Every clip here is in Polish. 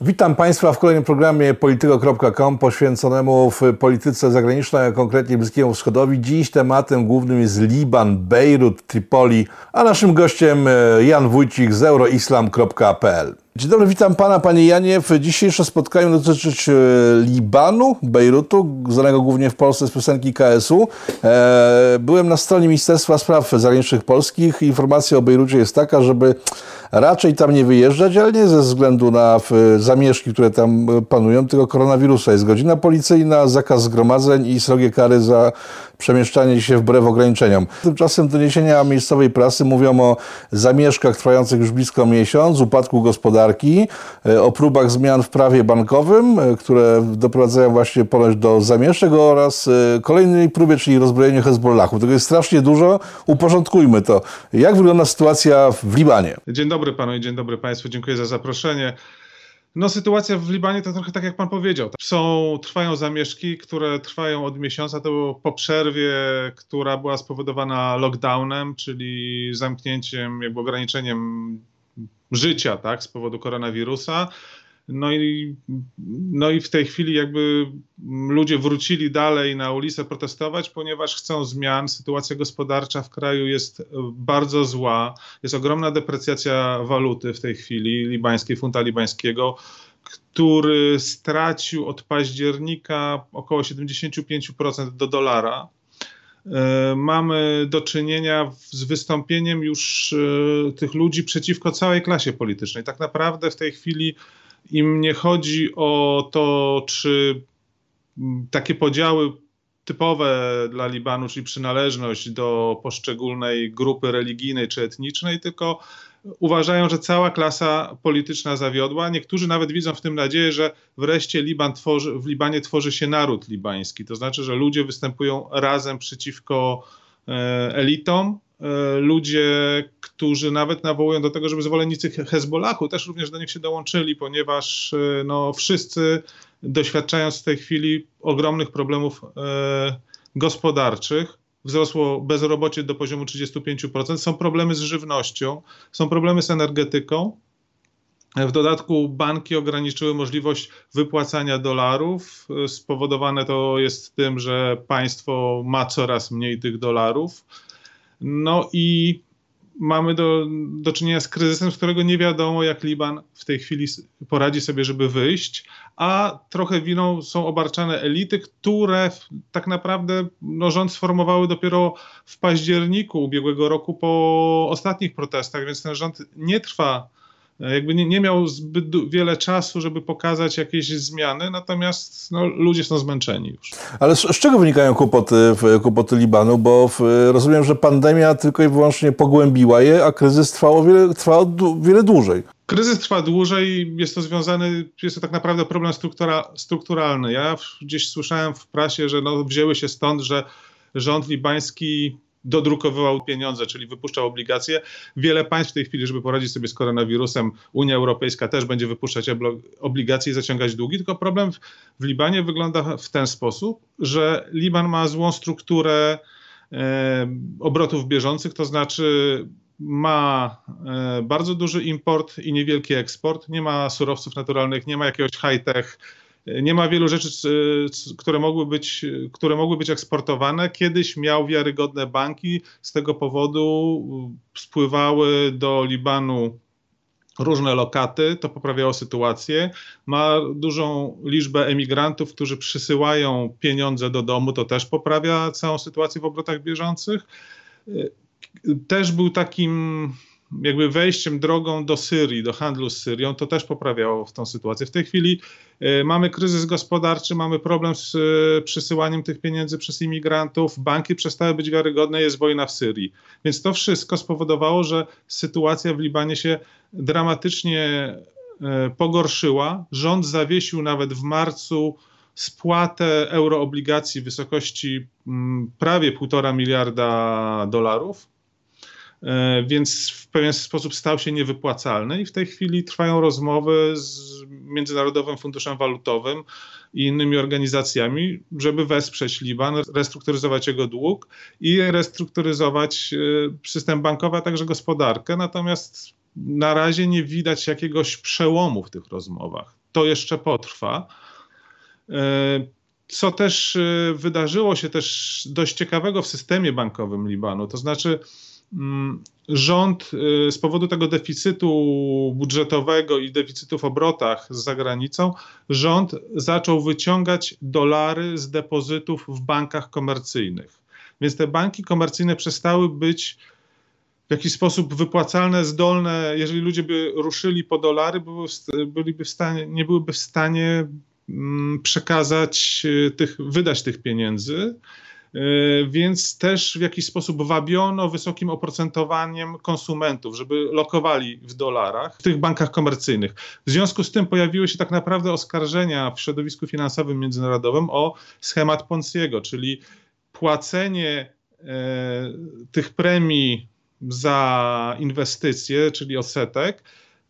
Witam Państwa w kolejnym programie polityko.com poświęconemu w polityce zagranicznej, a konkretnie Bliskiego Wschodowi. Dziś tematem głównym jest Liban, Bejrut, Tripoli, a naszym gościem e, Jan Wójcik z euroislam.pl. Dzień dobry, witam Pana, Panie Janie. W dzisiejsze spotkanie dotyczy e, Libanu, Bejrutu, znanego głównie w Polsce z piosenki KSU. E, byłem na stronie Ministerstwa Spraw Zagranicznych Polskich. Informacja o Bejrucie jest taka, żeby raczej tam nie wyjeżdżać, ale nie ze względu na zamieszki, które tam panują, tylko koronawirusa. Jest godzina policyjna, zakaz zgromadzeń i srogie kary za przemieszczanie się wbrew ograniczeniom. Tymczasem doniesienia miejscowej prasy mówią o zamieszkach trwających już blisko miesiąc, upadku gospodarki, e, o próbach zmian w prawie bankowym, e, które doprowadzają właśnie ponoć do zamieszek oraz e, kolejnej próbie, czyli rozbrojeniu Hezbollahu. Tego jest strasznie dużo. Uporządkujmy to. Jak wygląda sytuacja w Libanie? Dzień dobry panu i dzień dobry państwu. Dziękuję za zaproszenie. No sytuacja w Libanie to trochę tak jak pan powiedział. Są, trwają zamieszki, które trwają od miesiąca. To było po przerwie, która była spowodowana lockdownem, czyli zamknięciem, jakby ograniczeniem życia, tak, z powodu koronawirusa. No i, no i w tej chwili jakby ludzie wrócili dalej na ulicę protestować, ponieważ chcą zmian. Sytuacja gospodarcza w kraju jest bardzo zła. Jest ogromna deprecjacja waluty w tej chwili, libańskiej, funta libańskiego, który stracił od października około 75% do dolara. E, mamy do czynienia z wystąpieniem już e, tych ludzi przeciwko całej klasie politycznej. Tak naprawdę w tej chwili im nie chodzi o to, czy takie podziały typowe dla Libanu, czyli przynależność do poszczególnej grupy religijnej czy etnicznej, tylko uważają, że cała klasa polityczna zawiodła. Niektórzy nawet widzą w tym nadzieję, że wreszcie Liban tworzy, w Libanie tworzy się naród libański. To znaczy, że ludzie występują razem przeciwko e, elitom, ludzie, którzy nawet nawołują do tego, żeby zwolennicy Hezbollahu też również do nich się dołączyli, ponieważ e, no, wszyscy doświadczają w tej chwili ogromnych problemów e, gospodarczych. Wzrosło bezrobocie do poziomu 35%, są problemy z żywnością, są problemy z energetyką. W dodatku banki ograniczyły możliwość wypłacania dolarów. Spowodowane to jest tym, że państwo ma coraz mniej tych dolarów no i mamy do, do czynienia z kryzysem, z którego nie wiadomo, jak Liban w tej chwili poradzi sobie, żeby wyjść, a trochę winą są obarczane elity, które tak naprawdę no, rząd sformowały dopiero w październiku ubiegłego roku po ostatnich protestach, więc ten rząd nie trwa jakby nie, nie miał zbyt wiele czasu, żeby pokazać jakieś zmiany, natomiast no, ludzie są zmęczeni już. Ale z, z czego wynikają kłopoty, kłopoty Libanu? Bo w, rozumiem, że pandemia tylko i wyłącznie pogłębiła je, a kryzys trwał wiele, wiele dłużej. Kryzys trwa dłużej, jest to związany, jest to tak naprawdę problem struktura, strukturalny. Ja gdzieś słyszałem w prasie, że no, wzięły się stąd, że rząd libański dodrukowywał pieniądze, czyli wypuszczał obligacje. Wiele państw w tej chwili, żeby poradzić sobie z koronawirusem, Unia Europejska też będzie wypuszczać obligacje i zaciągać długi, tylko problem w Libanie wygląda w ten sposób, że Liban ma złą strukturę e, obrotów bieżących, to znaczy ma e, bardzo duży import i niewielki eksport, nie ma surowców naturalnych, nie ma jakiegoś high-tech, nie ma wielu rzeczy, które mogły, być, które mogły być eksportowane. Kiedyś miał wiarygodne banki, z tego powodu spływały do Libanu różne lokaty, to poprawiało sytuację. Ma dużą liczbę emigrantów, którzy przysyłają pieniądze do domu, to też poprawia całą sytuację w obrotach bieżących. Też był takim jakby wejściem drogą do Syrii, do handlu z Syrią, to też poprawiało w tą sytuację. W tej chwili y, mamy kryzys gospodarczy, mamy problem z y, przysyłaniem tych pieniędzy przez imigrantów, banki przestały być wiarygodne, jest wojna w Syrii. Więc to wszystko spowodowało, że sytuacja w Libanie się dramatycznie y, pogorszyła. Rząd zawiesił nawet w marcu spłatę euroobligacji w wysokości mm, prawie 1,5 miliarda dolarów E, więc w pewien sposób stał się niewypłacalny i w tej chwili trwają rozmowy z Międzynarodowym Funduszem Walutowym i innymi organizacjami, żeby wesprzeć Liban, restrukturyzować jego dług i restrukturyzować e, system bankowy, a także gospodarkę. Natomiast na razie nie widać jakiegoś przełomu w tych rozmowach. to jeszcze potrwa. Co też wydarzyło się też dość ciekawego w systemie bankowym Libanu, to znaczy rząd z powodu tego deficytu budżetowego i deficytu w obrotach z zagranicą, rząd zaczął wyciągać dolary z depozytów w bankach komercyjnych. Więc te banki komercyjne przestały być w jakiś sposób wypłacalne, zdolne, jeżeli ludzie by ruszyli po dolary, byliby w stanie, nie byłyby w stanie mm, przekazać e, tych, wydać tych pieniędzy. E, więc też w jakiś sposób wabiono wysokim oprocentowaniem konsumentów, żeby lokowali w dolarach w tych bankach komercyjnych. W związku z tym pojawiły się tak naprawdę oskarżenia w środowisku finansowym międzynarodowym o schemat Ponciego, czyli płacenie e, tych premii za inwestycje, czyli odsetek,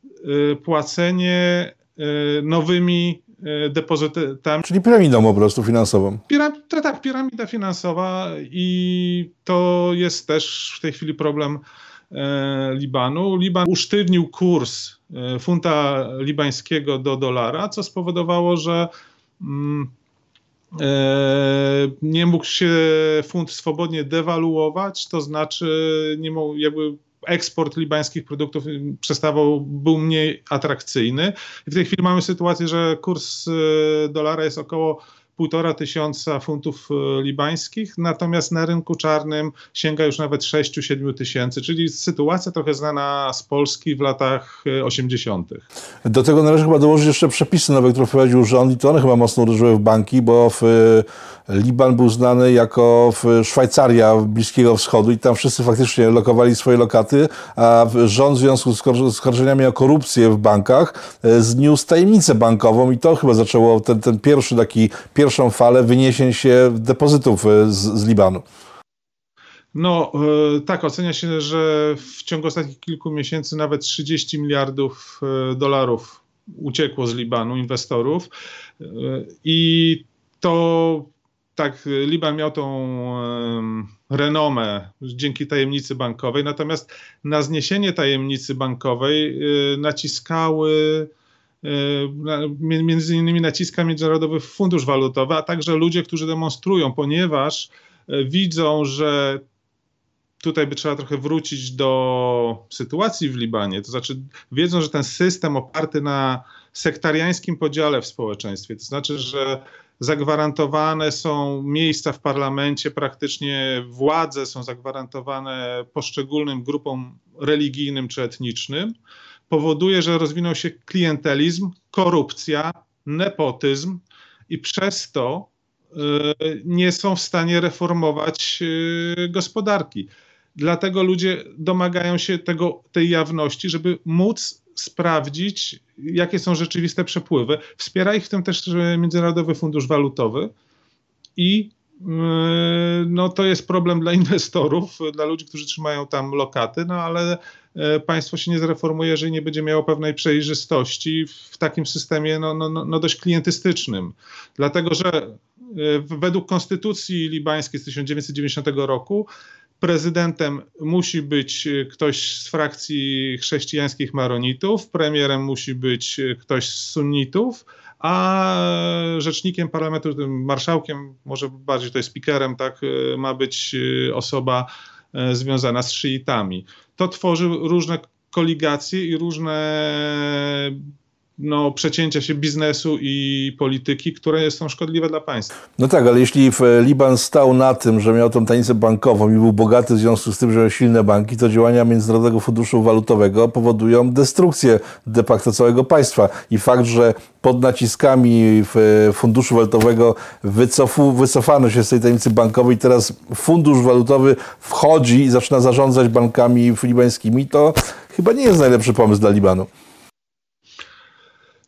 e, płacenie e, nowymi depozytami. Czyli piramidą po prostu finansową. Piram, tak, piramida finansowa i to jest też w tej chwili problem Libanu. Liban usztywnił kurs funta libańskiego do dolara, co spowodowało, że mm, E, nie mógł się funt swobodnie dewaluować, to znaczy nie mógł, jakby eksport libańskich produktów przestawał, był mniej atrakcyjny. I w tej chwili mamy sytuację, że kurs e, dolara jest około półtora tysiąca funtów e, libańskich, natomiast na rynku czarnym sięga już nawet 6-7 tysięcy, czyli sytuacja trochę znana z Polski w latach 80. E, Do tego należy chyba dołożyć jeszcze przepisy nowe, które wprowadził rząd i to one chyba mocno uderzyły w banki, bo w e, Liban był znany jako Szwajcaria Bliskiego Wschodu i tam wszyscy faktycznie lokowali swoje lokaty, a rząd w związku z oskarżeniami o korupcję w bankach zniósł tajemnicę bankową i to chyba zaczęło ten, ten pierwszy taki pierwszy pierwszą falę wyniesień się depozytów e, z, z Libanu? No e, tak, ocenia się, że w ciągu ostatnich kilku miesięcy nawet 30 miliardów e, dolarów uciekło z Libanu inwestorów i to tak, Liban miał tą renomę dzięki tajemnicy bankowej, natomiast na zniesienie tajemnicy bankowej naciskały między innymi naciska Międzynarodowy Fundusz Walutowy, a także ludzie, którzy demonstrują, ponieważ e, widzą, że tutaj by trzeba trochę wrócić do sytuacji w Libanie, to znaczy wiedzą, że ten system oparty na sektariańskim podziale w społeczeństwie, to znaczy, że zagwarantowane są miejsca w parlamencie, praktycznie władze są zagwarantowane poszczególnym grupom religijnym czy etnicznym, powoduje, że rozwinął się klientelizm, korupcja, nepotyzm i przez to e, nie są w stanie reformować e, gospodarki. Dlatego ludzie domagają się tego, tej jawności, żeby móc sprawdzić, jakie są rzeczywiste przepływy. Wspiera ich w tym też Międzynarodowy Fundusz Walutowy i Yy, no to jest problem dla inwestorów, dla ludzi, którzy trzymają tam lokaty, no ale państwo się nie zreformuje, jeżeli nie będzie miało pewnej przejrzystości w takim systemie no, no, no, no dość klientystycznym. Dlatego, że e, według konstytucji libańskiej z 1990 roku prezydentem musi być ktoś z frakcji chrześcijańskich maronitów, premierem musi być ktoś z sunnitów, a rzecznikiem parlamentu, tym marszałkiem, może bardziej to jest speakerem, tak, e, ma być e, osoba e, związana z szyitami. To tworzy różne koligacje i różne no, przecięcia się biznesu i polityki, które są szkodliwe dla państwa. No tak, ale jeśli Liban stał na tym, że miał tą tanicę bankową i był bogaty w związku z tym, że miał silne banki, to działania Międzynarodowego Funduszu Walutowego powodują destrukcję de facto całego państwa. I fakt, że pod naciskami Funduszu Walutowego wycofu, wycofano się z tej tajemnicy bankowej, teraz Fundusz Walutowy wchodzi i zaczyna zarządzać bankami libańskimi, to chyba nie jest najlepszy pomysł dla Libanu.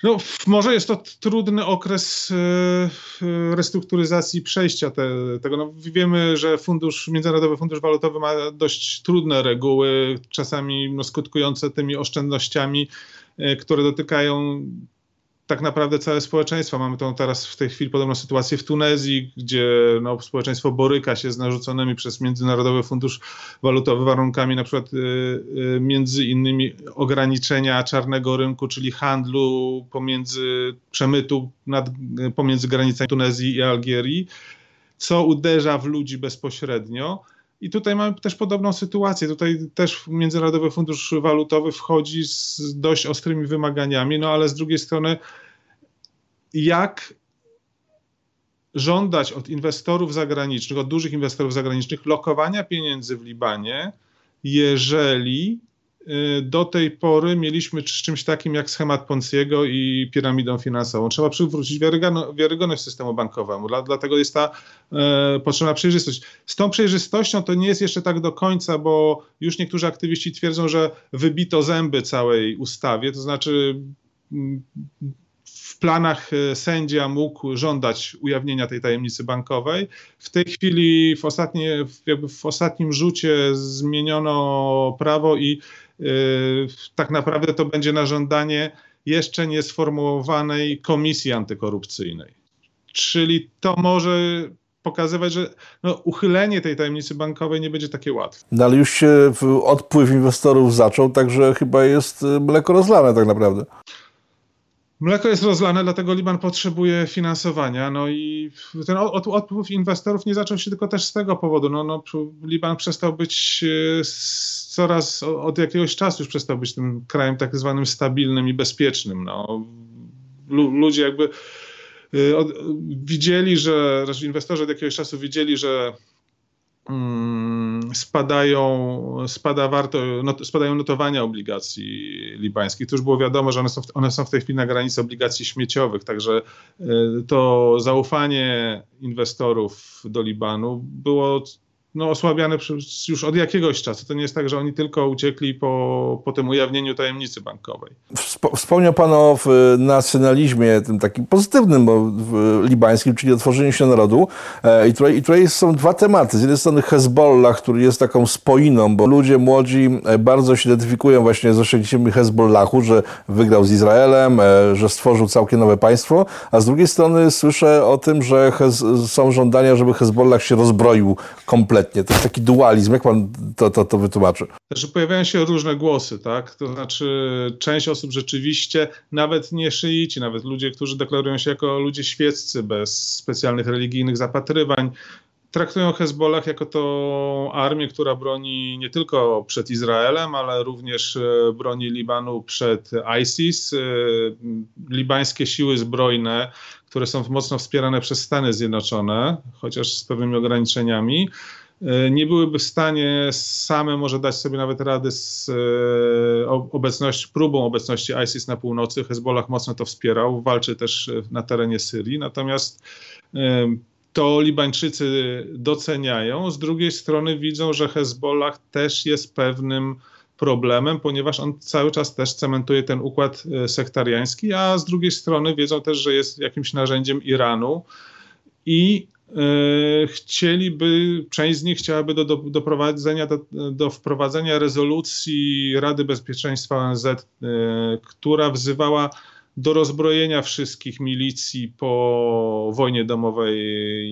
No, może jest to trudny okres e, restrukturyzacji przejścia te, tego. No, wiemy, że fundusz, Międzynarodowy Fundusz Walutowy ma dość trudne reguły, czasami no, skutkujące tymi oszczędnościami, e, które dotykają tak naprawdę całe społeczeństwo. Mamy tą teraz w tej chwili podobną sytuację w Tunezji, gdzie no, społeczeństwo boryka się z narzuconymi przez Międzynarodowy Fundusz Walutowy warunkami, na przykład y, y, między innymi ograniczenia czarnego rynku, czyli handlu pomiędzy przemytu nad, pomiędzy granicami Tunezji i Algierii, co uderza w ludzi bezpośrednio. I tutaj mamy też podobną sytuację. Tutaj też Międzynarodowy Fundusz Walutowy wchodzi z dość ostrymi wymaganiami, no ale z drugiej strony, jak żądać od inwestorów zagranicznych, od dużych inwestorów zagranicznych lokowania pieniędzy w Libanie, jeżeli do tej pory mieliśmy z czymś takim jak schemat Ponciego i piramidą finansową. Trzeba przywrócić wiarygodność systemu bankowemu, dlatego jest ta e, potrzebna przejrzystość. Z tą przejrzystością to nie jest jeszcze tak do końca, bo już niektórzy aktywiści twierdzą, że wybito zęby całej ustawie, to znaczy planach e, sędzia mógł żądać ujawnienia tej tajemnicy bankowej. W tej chwili w, ostatnie, jakby w ostatnim rzucie zmieniono prawo i Y, tak naprawdę to będzie na żądanie jeszcze niesformułowanej komisji antykorupcyjnej. Czyli to może pokazywać, że no, uchylenie tej tajemnicy bankowej nie będzie takie łatwe. No ale już się odpływ inwestorów zaczął, także chyba jest y, mleko rozlane tak naprawdę. Mleko jest rozlane, dlatego Liban potrzebuje finansowania. No i ten odpływ inwestorów nie zaczął się tylko też z tego powodu. No, no, Liban przestał być y, coraz od jakiegoś czasu już przestał być tym krajem tak zwanym stabilnym i bezpiecznym. No, ludzie jakby od, widzieli, że, znaczy inwestorzy od jakiegoś czasu widzieli, że mm, spadają, spada warto, not, spadają notowania obligacji libańskich. To już było wiadomo, że one są, w, one są w tej chwili na granicy obligacji śmieciowych, także y, to zaufanie inwestorów do Libanu było no, osłabiane już od jakiegoś czasu. To nie jest tak, że oni tylko uciekli po, po tym ujawnieniu tajemnicy bankowej. Wspomniał Pan o nacjonalizmie, tym takim pozytywnym bo libańskim, czyli otworzeniu się narodu. E, I tutaj, I tutaj są dwa tematy. Z jednej strony Hezbollah, który jest taką spoiną, bo ludzie młodzi e, bardzo się identyfikują właśnie z osiągnięciem Hezbollahu, że wygrał z Izraelem, e, że stworzył całkiem nowe państwo, a z drugiej strony słyszę o tym, że są żądania, żeby Hezbollah się rozbroił kompletnie kompletnie. To jest taki dualizm. Jak pan to, to, to wytłumaczy? Że pojawiają się różne głosy, tak? To znaczy, część osób rzeczywiście, nawet nie szyici, nawet ludzie, którzy deklarują się jako ludzie świeccy, bez specjalnych religijnych zapatrywań, traktują Hezbollah jako tą armię, która broni nie tylko przed Izraelem, ale również e, broni Libanu przed ISIS. E, libańskie siły zbrojne które są mocno wspierane przez Stany Zjednoczone, chociaż z pewnymi ograniczeniami, nie byłyby w stanie same może dać sobie nawet rady z e, obecności, próbą obecności ISIS na północy. Hezbollah mocno to wspierał, walczy też na terenie Syrii, natomiast e, to Libańczycy doceniają. Z drugiej strony widzą, że Hezbollah też jest pewnym problemem, ponieważ on cały czas też cementuje ten układ e, sektariański, a z drugiej strony wiedzą też, że jest jakimś narzędziem Iranu i e, chcieliby, część z nich chciałaby do, do, doprowadzenia, do, do, wprowadzenia rezolucji Rady Bezpieczeństwa ONZ, e, która wzywała do rozbrojenia wszystkich milicji po wojnie domowej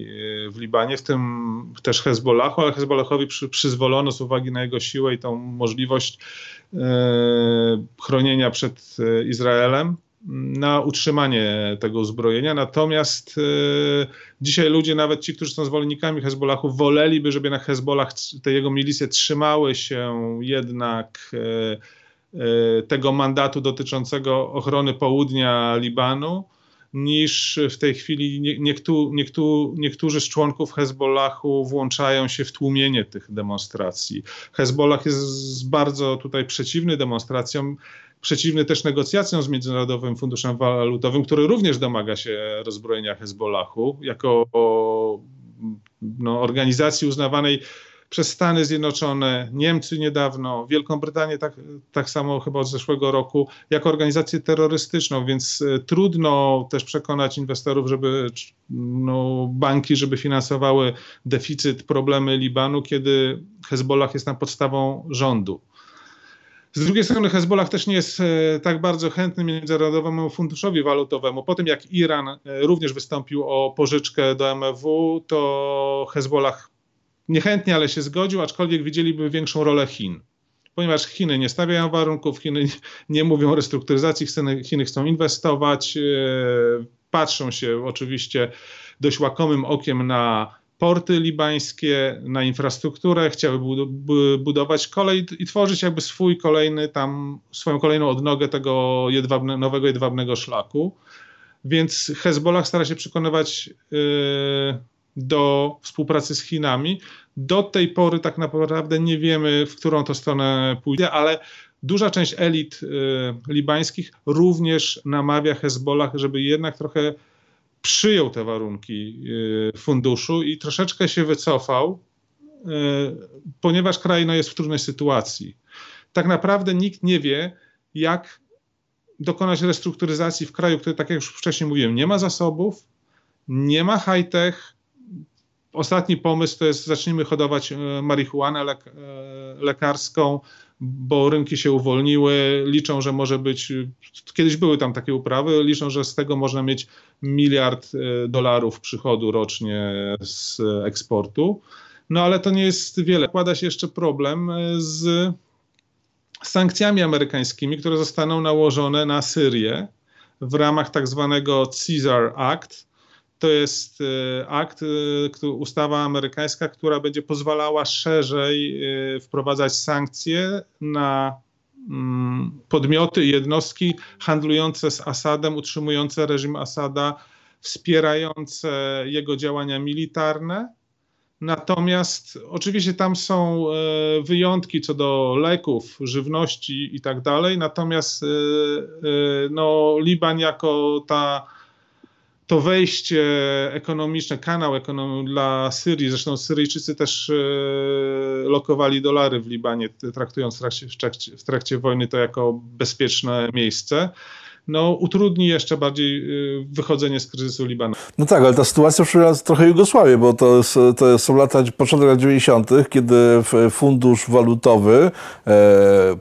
e, w Libanie, w tym też Hezbollahu, ale Hezbollahowi przy, przyzwolono z uwagi na jego siłę i tą możliwość e, chronienia przed e, Izraelem na utrzymanie tego uzbrojenia. Natomiast e, dzisiaj ludzie, nawet ci, którzy są zwolennikami Hezbollahu, woleliby, żeby na Hezbollah te jego milicje trzymały się jednak e, E, tego mandatu dotyczącego ochrony południa Libanu, niż w tej chwili niektó, niektó, niektórzy z członków Hezbollahu włączają się w tłumienie tych demonstracji. Hezbollah jest bardzo tutaj przeciwny demonstracjom, przeciwny też negocjacjom z Międzynarodowym Funduszem Walutowym, który również domaga się rozbrojenia Hezbollahu jako no, organizacji uznawanej przez Stany Zjednoczone, Niemcy niedawno, Wielką Brytanię tak, tak samo chyba od zeszłego roku, jako organizację terrorystyczną, więc e, trudno też przekonać inwestorów, żeby no, banki, żeby finansowały deficyt, problemy Libanu, kiedy Hezbollah jest na podstawą rządu. Z drugiej strony Hezbollah też nie jest e, tak bardzo chętny Międzynarodowemu Funduszowi Walutowemu. Po tym jak Iran e, również wystąpił o pożyczkę do MFW, to Hezbollah niechętnie, ale się zgodził, aczkolwiek widzieliby większą rolę Chin. Ponieważ Chiny nie stawiają warunków, Chiny nie mówią o restrukturyzacji, Chiny chcą inwestować, e, patrzą się oczywiście dość łakomym okiem na porty libańskie, na infrastrukturę, chciały budować kolej i tworzyć jakby swój kolejny tam, swoją kolejną odnogę tego jedwabne, nowego jedwabnego szlaku. Więc Hezbollah stara się przekonywać yy, do współpracy z Chinami. Do tej pory tak naprawdę nie wiemy, w którą to stronę pójdzie, ale duża część elit yy, libańskich również namawia Hezbollah, żeby jednak trochę przyjął te warunki y, funduszu i troszeczkę się wycofał, y, ponieważ kraj no, jest w trudnej sytuacji. Tak naprawdę nikt nie wie, jak dokonać restrukturyzacji w kraju, który, tak jak już wcześniej mówiłem, nie ma zasobów, nie ma high-tech. Ostatni pomysł to jest zacznijmy hodować y, marihuanę lek lekarską, bo rynki się uwolniły, liczą, że może być, kiedyś były tam takie uprawy, liczą, że z tego można mieć miliard e, dolarów przychodu rocznie z eksportu. No ale to nie jest wiele. Kłada się jeszcze problem e, z sankcjami amerykańskimi, które zostaną nałożone na Syrię w ramach tak zwanego Caesar Act, to jest e, akt, e, ustawa amerykańska, która będzie pozwalała szerzej e, wprowadzać sankcje na mm, podmioty jednostki handlujące z Asadem, utrzymujące reżim Asada, wspierające jego działania militarne. Natomiast oczywiście tam są wyjątki co do leków, żywności i tak dalej. Natomiast no, Liban jako ta to wejście ekonomiczne, kanał ekonomiczny dla Syrii, zresztą Syryjczycy też e, lokowali dolary w Libanie, traktując w trakcie, w trakcie, w trakcie wojny to jako bezpieczne miejsce no, utrudni jeszcze bardziej y, wychodzenie z kryzysu Libanu. No tak, ale ta sytuacja przypomina trochę Jugosławię, bo to, jest, to są lata, początek lat 90., kiedy fundusz walutowy e,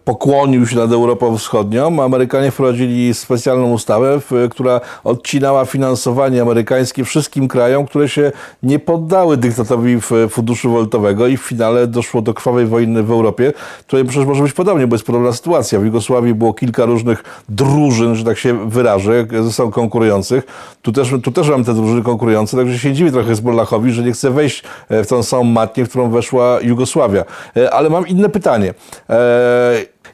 pokłonił się nad Europą Wschodnią. Amerykanie wprowadzili specjalną ustawę, która odcinała finansowanie amerykańskie wszystkim krajom, które się nie poddały dyktatowi funduszu walutowego i w finale doszło do krwawej wojny w Europie, której przecież może być podobnie, bo jest podobna sytuacja. W Jugosławii było kilka różnych drużyn, że tak tak się wyrażę, ze sobą konkurujących. Tu też, tu też mam te drużyny konkurujące, także się dziwi trochę Hezbollahowi, że nie chce wejść e, w tą samą matnię, w którą weszła Jugosławia. E, ale mam inne pytanie.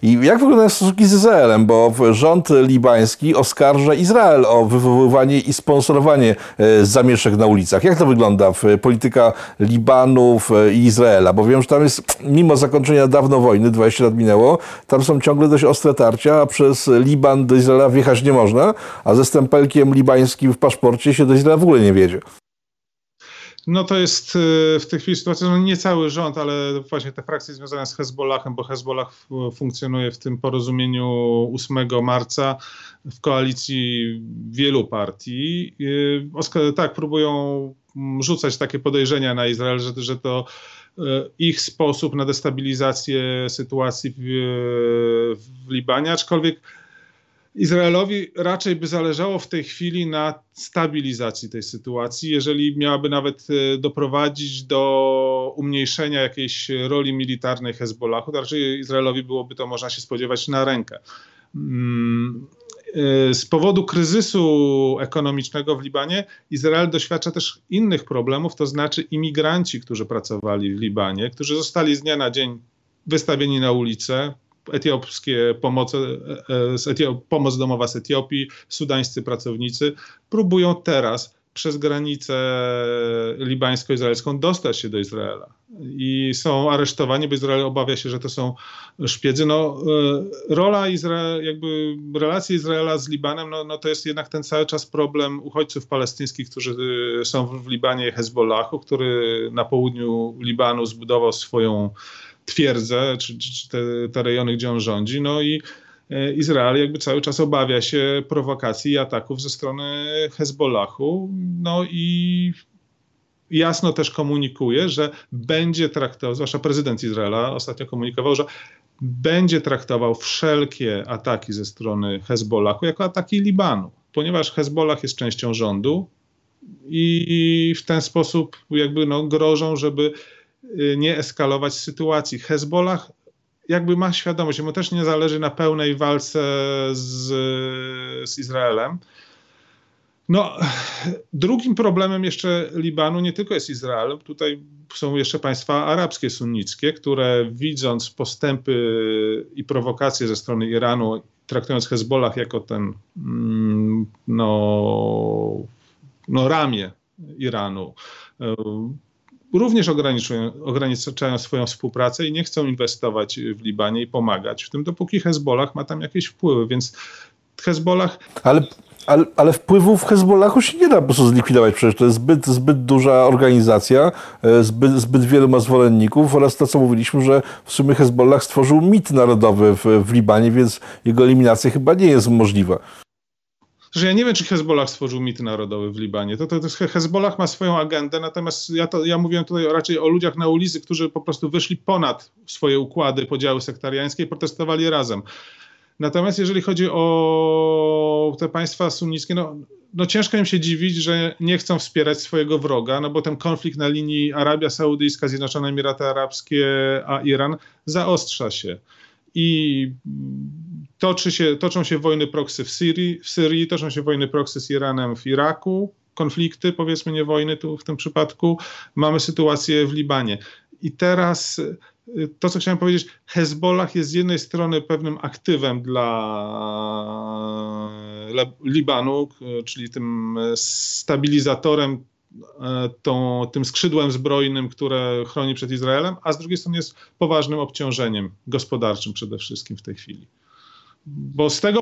E, i jak wyglądają stosunki z Izraelem? Bo rząd libański oskarża Izrael o wywoływanie i sponsorowanie e, zamieszek na ulicach. Jak to wygląda w polityka Libanów i Izraela? Bo wiem, że tam jest, mimo zakończenia dawno wojny, 20 lat minęło, tam są ciągle dość ostre tarcia, a przez Liban do Izraela wjechać nie można, a ze stempelkiem libańskim w paszporcie się do Izraela w ogóle nie wiedzie. No to jest y, w tej chwili sytuacja, no nie cały rząd, ale właśnie te frakcje związane z Hezbollahem, bo Hezbollah funkcjonuje w tym porozumieniu 8 marca w koalicji wielu partii. Y, tak, próbują mm, rzucać takie podejrzenia na Izrael, że, że to y, ich sposób na destabilizację sytuacji w, w Libanie, aczkolwiek Izraelowi raczej by zależało w tej chwili na stabilizacji tej sytuacji, jeżeli miałaby nawet e, doprowadzić do umniejszenia jakiejś roli militarnej Hezbollahu, to raczej Izraelowi byłoby to, można się spodziewać, na rękę. Mm, e, z powodu kryzysu ekonomicznego w Libanie Izrael doświadcza też innych problemów, to znaczy imigranci, którzy pracowali w Libanie, którzy zostali z dnia na dzień wystawieni na ulicę, etiopskie pomoce, e, Etiop, pomoc domowa z Etiopii, sudańscy pracownicy próbują teraz przez granicę libańsko-izraelską dostać się do Izraela. I są aresztowani, bo Izrael obawia się, że to są szpiedzy. No, e, rola Izraela, jakby relacje Izraela z Libanem, no, no to jest jednak ten cały czas problem uchodźców palestyńskich, którzy e, są w Libanie Hezbollahu, który na południu Libanu zbudował swoją twierdzę, czy, czy te, te rejony, gdzie on rządzi. No i e, Izrael jakby cały czas obawia się prowokacji i ataków ze strony Hezbollahu. No i jasno też komunikuje, że będzie traktował, zwłaszcza prezydent Izraela ostatnio komunikował, że będzie traktował wszelkie ataki ze strony Hezbollahu jako ataki Libanu, ponieważ Hezbollah jest częścią rządu i w ten sposób jakby no, grożą, żeby nie eskalować sytuacji. Hezbollah jakby ma świadomość, mu też nie zależy na pełnej walce z, z Izraelem. No, drugim problemem jeszcze Libanu nie tylko jest Izrael, tutaj są jeszcze państwa arabskie, sunnickie, które widząc postępy i prowokacje ze strony Iranu, traktując Hezbollah jako ten mm, no, no ramię Iranu, również ograniczają, swoją współpracę i nie chcą inwestować w Libanie i pomagać w tym, dopóki Hezbollah ma tam jakieś wpływy, więc Hezbollah... Ale ale, ale wpływów Hezbollahu się nie da po prostu zlikwidować, przecież. To jest zbyt, zbyt duża organizacja, e, zbyt, zbyt wielu ma zwolenników oraz to, co mówiliśmy, że w sumie Hezbollah stworzył mit narodowy w, w Libanie, więc jego eliminacja chyba nie jest możliwa że ja nie wiem, czy Hezbollah stworzył mit narodowy w Libanie. To, to, to Hezbollah ma swoją agendę, natomiast ja, to, ja mówiłem tutaj raczej o ludziach na ulicy, którzy po prostu wyszli ponad swoje układy, podziały sektariańskie i protestowali razem. Natomiast jeżeli chodzi o te państwa sunnickie, no, no ciężko im się dziwić, że nie chcą wspierać swojego wroga, no bo ten konflikt na linii Arabia Saudyjska, Zjednoczone Emiraty Arabskie a Iran zaostrza się. I toczy się, toczą się wojny proksy w Syrii, w Syrii, toczą się wojny proksy z Iranem w Iraku, konflikty, powiedzmy nie wojny tu w tym przypadku. Mamy sytuację w Libanie. I teraz to, co chciałem powiedzieć, Hezbollah jest z jednej strony pewnym aktywem dla Libanu, czyli tym stabilizatorem, tą, tym skrzydłem zbrojnym, które chroni przed Izraelem, a z drugiej strony jest poważnym obciążeniem gospodarczym przede wszystkim w tej chwili. Bo z tego,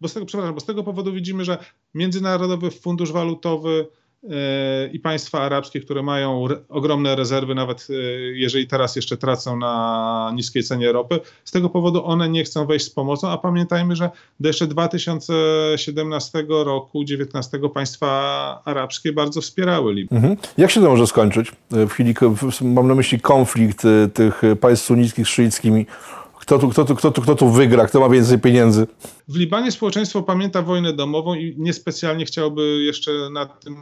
bo z tego, przepraszam, bo z tego powodu widzimy, że Międzynarodowy Fundusz Walutowy E, i państwa arabskie, które mają ogromne rezerwy, nawet e, jeżeli teraz jeszcze tracą na niskiej cenie ropy. Z tego powodu one nie chcą wejść z pomocą, a pamiętajmy, że do jeszcze 2017 roku, 2019 państwa arabskie bardzo wspierały Libię. Mhm. Jak się to może skończyć? E, w chwili, mam na myśli konflikt tych państw sunnickich z szyickimi. Kto tu, kto, tu, kto, tu, kto tu wygra? Kto ma więcej pieniędzy? W Libanie społeczeństwo pamięta wojnę domową i niespecjalnie chciałby jeszcze na tym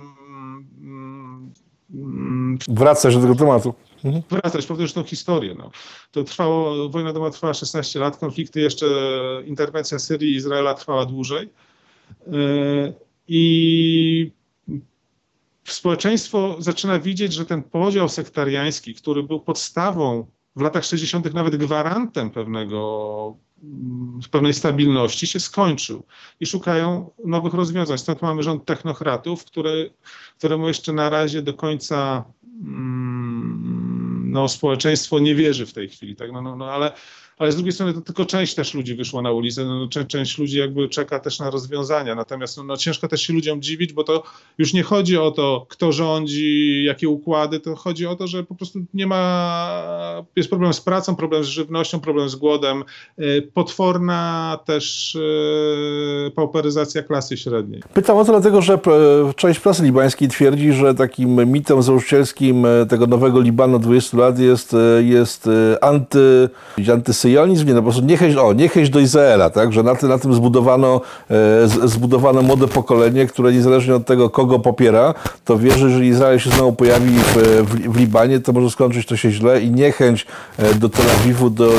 Wracać do tego tematu. Mhm. Wracać, powtórzyć tą historię. No. To trwało, wojna domowa trwała 16 lat, konflikty jeszcze, interwencja Syrii i Izraela trwała dłużej. E, I społeczeństwo zaczyna widzieć, że ten podział sektariański, który był podstawą w latach 60., nawet gwarantem pewnego pewnej stabilności się skończył i szukają nowych rozwiązań. Stąd mamy rząd technokratów, który, któremu jeszcze na razie do końca mm, no, społeczeństwo nie wierzy w tej chwili. Tak? No, no, no, ale ale z drugiej strony to tylko część też ludzi wyszła na ulicę, no, część, część ludzi jakby czeka też na rozwiązania, natomiast no, no, ciężko też się ludziom dziwić, bo to już nie chodzi o to, kto rządzi, jakie układy, to chodzi o to, że po prostu nie ma, jest problem z pracą, problem z żywnością, problem z głodem, e, potworna też e, pauperyzacja klasy średniej. Pytam o to dlatego, że e, część prasy libańskiej twierdzi, że takim mitem założycielskim tego nowego Libanu 20 lat jest, jest anty, antysyjonizm syjonizm, nie, no po prostu niechęć, o, niechęć do Izraela, tak? że na, ty, na tym zbudowano, e, zbudowano młode pokolenie, które niezależnie od tego, kogo popiera, to wierzy, że Izrael się znowu pojawi w, w, w Libanie, to może skończyć to się źle i niechęć e, do Tel Awiwu, do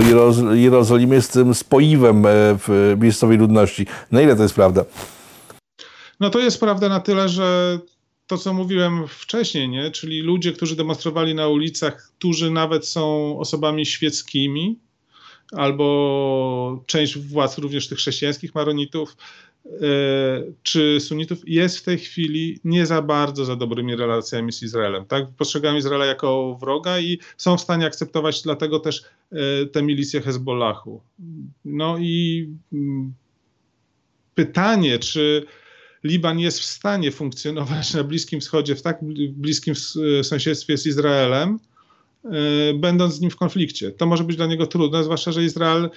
Jerozolimy jest tym spoiwem e, w miejscowej ludności. Na ile to jest prawda? No to jest prawda na tyle, że to, co mówiłem wcześniej, nie? czyli ludzie, którzy demonstrowali na ulicach, którzy nawet są osobami świeckimi, albo część władz również tych chrześcijańskich maronitów e, czy sunitów jest w tej chwili nie za bardzo za dobrymi relacjami z Izraelem. Tak? Postrzegają Izraela jako wroga i są w stanie akceptować dlatego też e, te milicje Hezbollahu. No i mm, pytanie, czy Liban jest w stanie funkcjonować na Bliskim Wschodzie w tak bliskim sąsiedztwie z Izraelem, będąc z nim w konflikcie. To może być dla niego trudne, zwłaszcza, że Izrael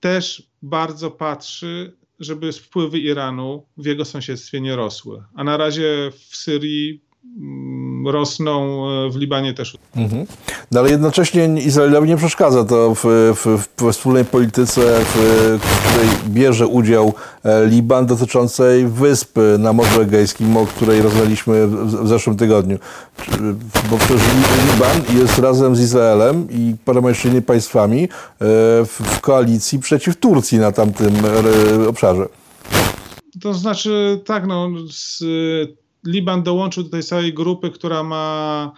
też bardzo patrzy, żeby wpływy Iranu w jego sąsiedztwie nie rosły. A na razie w Syrii mm, rosną, w Libanie też. Mhm. No ale jednocześnie Izraelowi nie przeszkadza to w, w, w wspólnej polityce, w, w której bierze udział e, Liban dotyczącej wysp na Morzu Egejskim, o której rozmawialiśmy w zeszłym tygodniu. Bo przecież Liban jest razem z Izraelem i paroma jeszcze innymi państwami e, w koalicji przeciw Turcji na tamtym e, obszarze. To znaczy, tak, no, z, Liban dołączył do tej całej grupy, która ma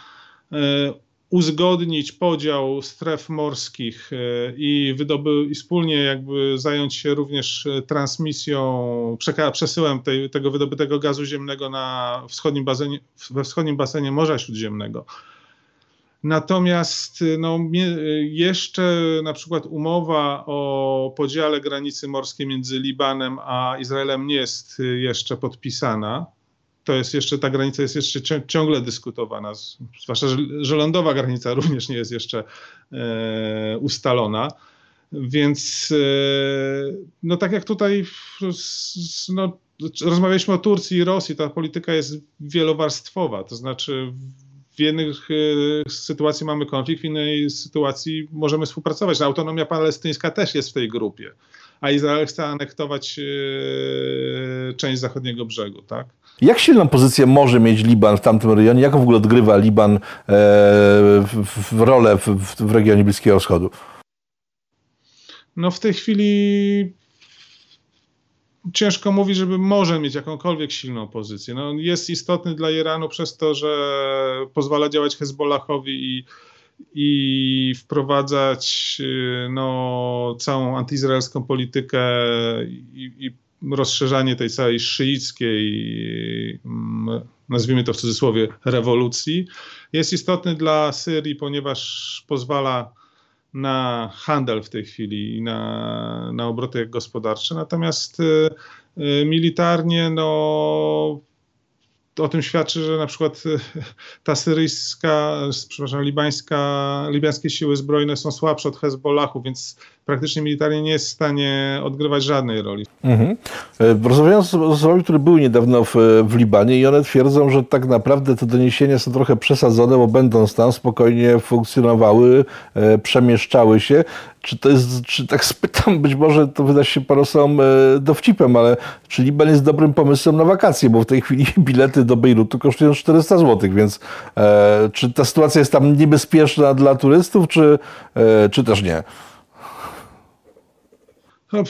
uzgodnić podział stref morskich e, i, wydoby, i wspólnie jakby zająć się również e, transmisją, przesyłem tej, tego wydobytego gazu ziemnego na wschodnim basenie, we wschodnim basenie Morza Śródziemnego. Natomiast e, no, jeszcze na przykład umowa o podziale granicy morskiej między Libanem a Izraelem nie jest jeszcze podpisana to jest jeszcze, ta granica jest jeszcze ciągle dyskutowana, zwłaszcza, że lądowa granica również nie jest jeszcze e, ustalona. Więc e, no tak jak tutaj no, rozmawialiśmy o Turcji i Rosji, ta polityka jest wielowarstwowa, to znaczy w jednych e, sytuacji mamy konflikt, w innej sytuacji możemy współpracować. No, autonomia palestyńska też jest w tej grupie, a Izrael chce anektować część zachodniego brzegu, tak? Jak silną pozycję może mieć Liban w tamtym rejonie? Jak w ogóle odgrywa Liban e, w, w rolę w, w regionie Bliskiego Wschodu? No w tej chwili ciężko mówić, żeby może mieć jakąkolwiek silną pozycję. No, jest istotny dla Iranu przez to, że pozwala działać Hezbollahowi i, i wprowadzać no, całą antyizraelską politykę i, i rozszerzanie tej całej szyickiej, mm, nazwijmy to w cudzysłowie, rewolucji, jest istotny dla Syrii, ponieważ pozwala na handel w tej chwili i na, na obroty gospodarcze. Natomiast y, y, militarnie, no o tym świadczy, że na przykład ta syryjska, przepraszam, libańska, libańskie siły zbrojne są słabsze od Hezbollahu, więc praktycznie militarnie nie jest w stanie odgrywać żadnej roli. Mhm. E, rozmawiałem z osobami, które były niedawno w, w Libanie i one twierdzą, że tak naprawdę te doniesienia są trochę przesadzone, bo będąc tam spokojnie funkcjonowały, e, przemieszczały się. Czy to jest, czy tak spytam, być może to wyda się e, dowcipem, ale czy Liban jest dobrym pomysłem na wakacje, bo w tej chwili bilety do Bejrutu kosztują 400 zł, więc e, czy ta sytuacja jest tam niebezpieczna dla turystów, czy, e, czy też nie? No,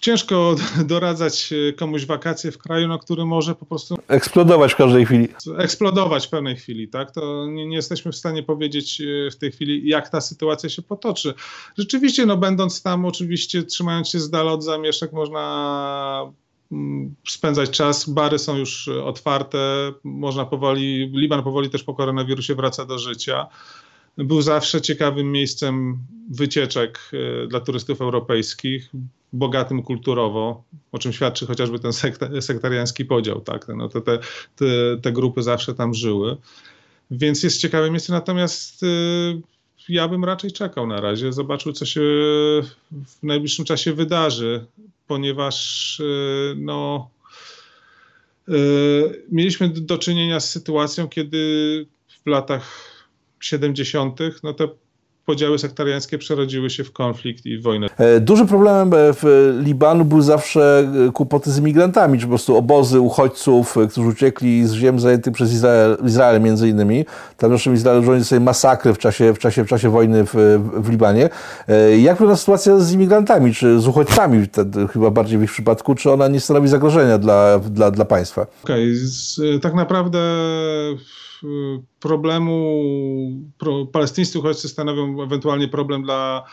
ciężko doradzać e, komuś wakacje w kraju, no, który może po prostu. Eksplodować w każdej chwili. Eksplodować w pewnej chwili, tak? To nie, nie, jesteśmy w stanie powiedzieć e, w tej chwili, jak ta sytuacja się potoczy. Rzeczywiście, no, będąc tam, oczywiście, trzymając się z dala od zamieszek, można mm, spędzać czas. Bary są już otwarte, można powoli, Liban powoli też po koronawirusie wraca do życia był zawsze ciekawym miejscem wycieczek e, dla turystów europejskich, bogatym kulturowo, o czym świadczy chociażby ten sektariański podział. Tak? No te, te, te grupy zawsze tam żyły. Więc jest ciekawe miejsce, natomiast e, ja bym raczej czekał na razie, zobaczył, co się w najbliższym czasie wydarzy, ponieważ e, no, mieliśmy do czynienia z sytuacją, kiedy w latach 70., no to podziały sektariańskie przerodziły się w konflikt i wojnę. E, dużym problemem e, w Libanu był zawsze e, kłopoty z imigrantami, czy po prostu obozy uchodźców, którzy uciekli z ziem zajętych przez Izrael, Izrael między innymi. Tam zresztą Izrael rządzi sobie masakry w czasie, w czasie, w czasie wojny w, w Libanie. Jak wygląda sytuacja z imigrantami, czy z uchodźcami, chyba bardziej w ich przypadku, czy ona nie stanowi zagrożenia dla, dla, dla państwa? Okej, okay. tak naprawdę problemu pro, palestyńscy uchodźcy stanowią ewentualnie problem dla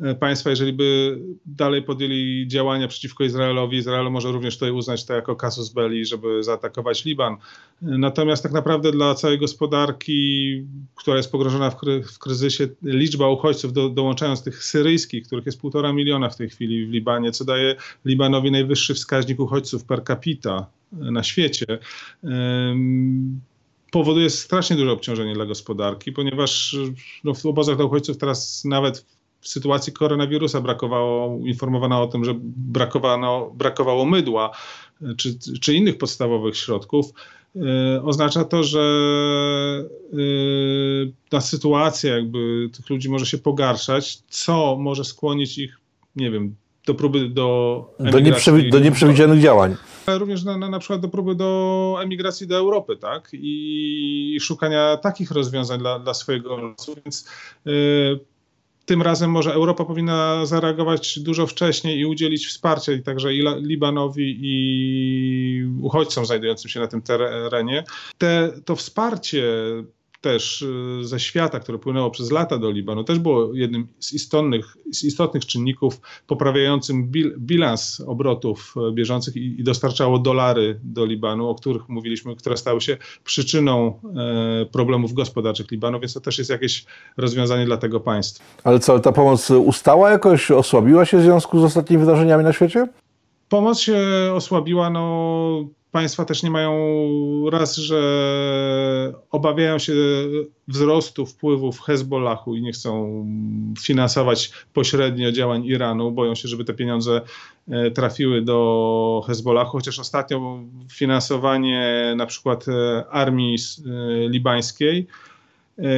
e, państwa, jeżeli by dalej podjęli działania przeciwko Izraelowi. Izrael może również tutaj uznać to jako casus belli, żeby zaatakować Liban. Natomiast tak naprawdę dla całej gospodarki, która jest pogrążona w, kry, w kryzysie, liczba uchodźców, do, dołączając tych syryjskich, których jest półtora miliona w tej chwili w Libanie, co daje Libanowi najwyższy wskaźnik uchodźców per capita na świecie powoduje strasznie duże obciążenie dla gospodarki, ponieważ no, w obozach dla uchodźców teraz nawet w sytuacji koronawirusa brakowało, informowano o tym, że brakowano, brakowało mydła czy, czy innych podstawowych środków. oznacza to, że ta sytuacja jakby tych ludzi może się pogarszać, co może skłonić ich, nie wiem, do próby do do, nieprzewi do nieprzewidzianych działań. Również na, na, na przykład do próby do emigracji do Europy, tak? I szukania takich rozwiązań dla, dla swojego losu, więc y, tym razem może Europa powinna zareagować dużo wcześniej i udzielić wsparcia i także i Libanowi i uchodźcom znajdującym się na tym terenie. Te, to wsparcie też y, ze świata, które płynęło przez lata do Libanu, też było jednym z istotnych, z istotnych czynników poprawiającym bil, bilans obrotów e, bieżących i, i, dostarczało dolary do Libanu, o których mówiliśmy, które stały się przyczyną e, problemów gospodarczych Libanu, więc to też jest jakieś rozwiązanie dla tego państwa. Ale co, ta pomoc ustała jakoś, osłabiła się w związku z ostatnimi wydarzeniami na świecie? Pomoc się osłabiła, no państwa też nie mają raz, że obawiają się wzrostu wpływów Hezbollahu i nie chcą finansować pośrednio działań Iranu. Boją się, żeby te pieniądze e, trafiły do Hezbollahu, chociaż ostatnio finansowanie na przykład e, armii e, libańskiej,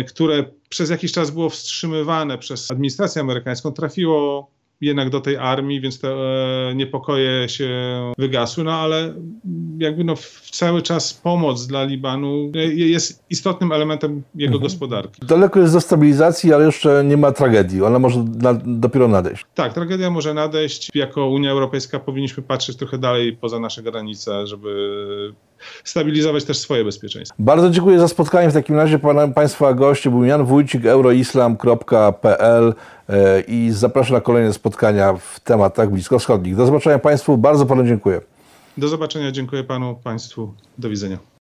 które przez jakiś czas było wstrzymywane przez administrację amerykańską, trafiło jednak do tej armii, więc te niepokoje się wygasły, no ale jakby no cały czas pomoc dla Libanu jest istotnym elementem jego mhm. gospodarki. Daleko jest do stabilizacji, ale jeszcze nie ma tragedii. Ona może na, dopiero nadejść. Tak, tragedia może nadejść. Jako Unia Europejska powinniśmy patrzeć trochę dalej poza nasze granice, żeby stabilizować też swoje bezpieczeństwo. Bardzo dziękuję za spotkanie. W takim razie pana, Państwa goście był Jan Wójcik, euroislam.pl e, i zapraszam na kolejne spotkania w tematach bliskowschodnich. Do zobaczenia Państwu. Bardzo Panu dziękuję. Do zobaczenia. Dziękuję Panu, Państwu. Do widzenia.